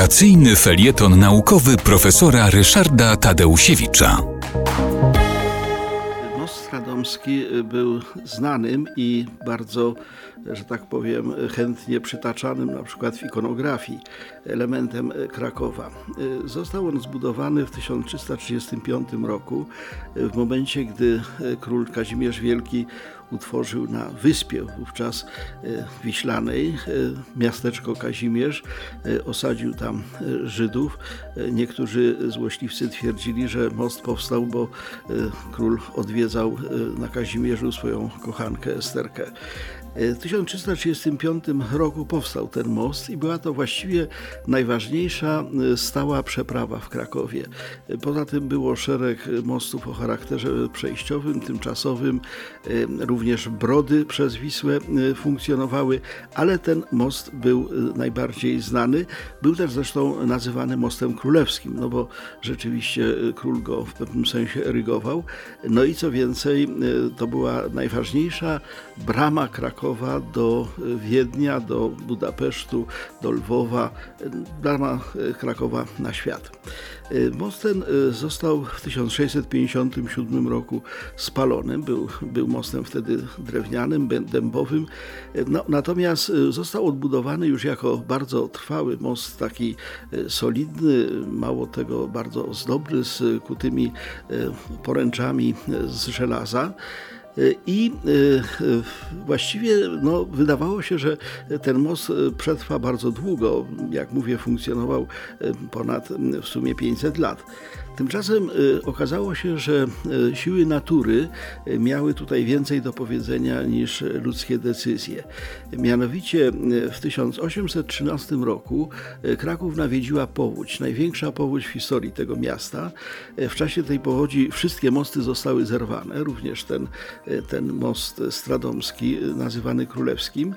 Wakacyjny felieton naukowy profesora Ryszarda Tadeusiewicza. Stradomski był znanym i bardzo, że tak powiem, chętnie przytaczanym na przykład w ikonografii elementem Krakowa. Został on zbudowany w 1335 roku, w momencie gdy król Kazimierz Wielki utworzył na wyspie wówczas wiślanej miasteczko Kazimierz, osadził tam Żydów. Niektórzy złośliwcy twierdzili, że most powstał, bo król odwiedzał na Kazimierzu swoją kochankę Esterkę. W 1335 roku powstał ten most i była to właściwie najważniejsza stała przeprawa w Krakowie. Poza tym było szereg mostów o charakterze przejściowym, tymczasowym, również brody przez Wisłę funkcjonowały, ale ten most był najbardziej znany. Był też zresztą nazywany mostem królewskim, no bo rzeczywiście król go w pewnym sensie erygował. No i co więcej, to była najważniejsza brama Krakowa do Wiednia, do Budapesztu, do Lwowa, brama Krakowa na świat. Most ten został w 1657 roku spalony. Był, był mostem wtedy drewnianym, dębowym. No, natomiast został odbudowany już jako bardzo trwały most, taki solidny, mało tego bardzo ozdobny, z kutymi poręczami z żelaza. tá? I właściwie no, wydawało się, że ten most przetrwa bardzo długo. Jak mówię, funkcjonował ponad w sumie 500 lat. Tymczasem okazało się, że siły natury miały tutaj więcej do powiedzenia niż ludzkie decyzje. Mianowicie w 1813 roku Kraków nawiedziła powódź, największa powódź w historii tego miasta. W czasie tej powodzi wszystkie mosty zostały zerwane, również ten, ten most stradomski, nazywany królewskim.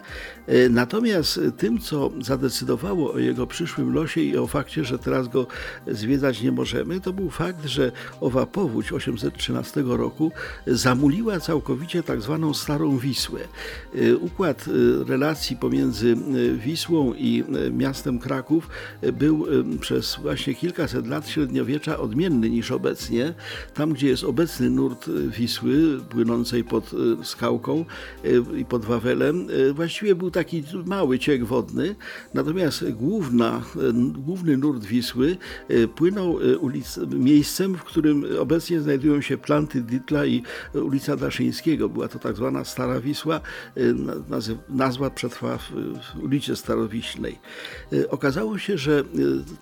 Natomiast tym, co zadecydowało o jego przyszłym losie i o fakcie, że teraz go zwiedzać nie możemy, to był fakt, że owa powódź 813 roku zamuliła całkowicie tak zwaną Starą Wisłę. Układ relacji pomiędzy Wisłą i miastem Kraków był przez właśnie kilkaset lat średniowiecza odmienny niż obecnie. Tam, gdzie jest obecny nurt Wisły płynącej pod skałką i pod Wawelem, właściwie był taki mały ciek wodny, natomiast główna, główny nurt Wisły płynął ulic, miejscem, w którym obecnie znajdują się planty Ditla i ulica Daszyńskiego. Była to tak zwana Stara Wisła, nazwa przetrwa w ulicy Starowiśnej. Okazało się, że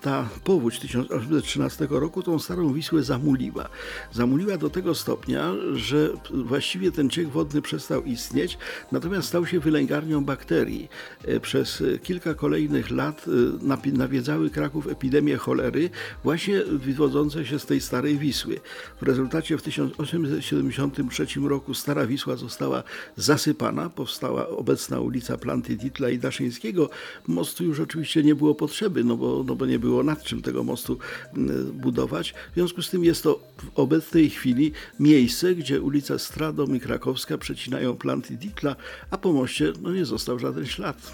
ta powódź 1813 roku tą Starą Wisłę zamuliła. Zamuliła do tego stopnia, że właściwie ten ciek wodny przestał istnieć, natomiast stał się wylęgarnią bakterii. Przez kilka kolejnych lat nawiedzały Kraków epidemie cholery, właśnie wywodzące się z tej Starej Wisły. W rezultacie w 1873 roku Stara Wisła została zasypana, powstała obecna ulica Planty Ditla i Daszyńskiego. Mostu już oczywiście nie było potrzeby, no bo, no bo nie było nad czym tego mostu budować. W związku z tym jest to w obecnej chwili miejsce, gdzie ulica Stradom Krakowska przecinają Planty Ditla, a po moście no, nie został żaden ślad.